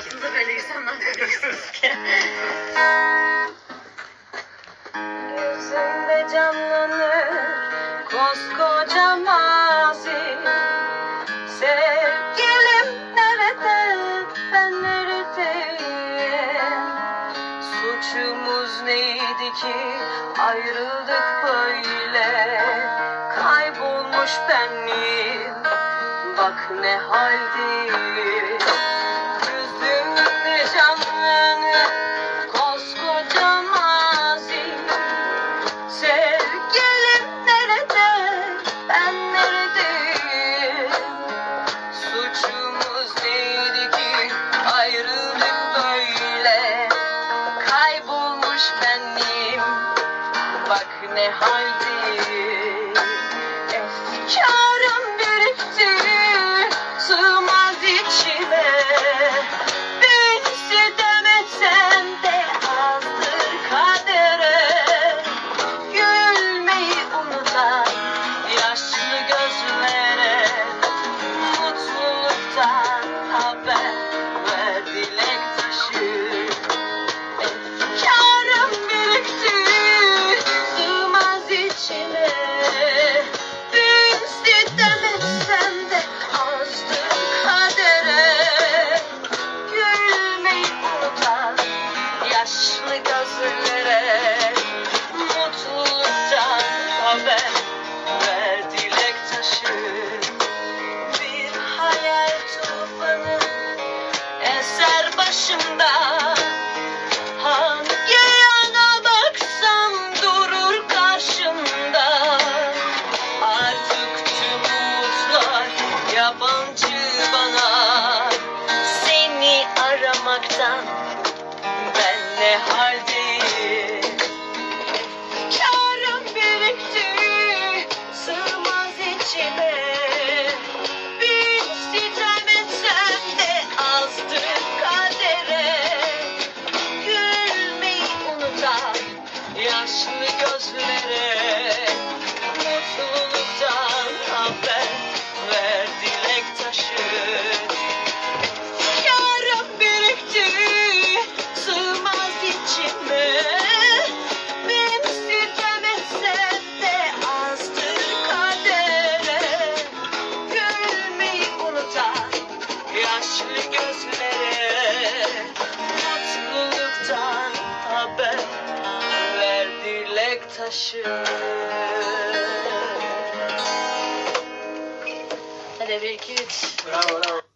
Hayatınızda böyle insanlar görüyorsunuz ki. Gözümde canlanır koskoca mazi. Sevgilim nerede? Ben neredeyim? Suçumuz neydi ki? Ayrıldık böyle. Kaybolmuş benliğim bak ne haldeyim ayrılık böyle? Kaybolmuş benliğim, bak ne haldeyim. Başımda gözlere Mutluluktan haber ver dilek taşı dilek taşı Hadi bir iki üç. Bravo bravo.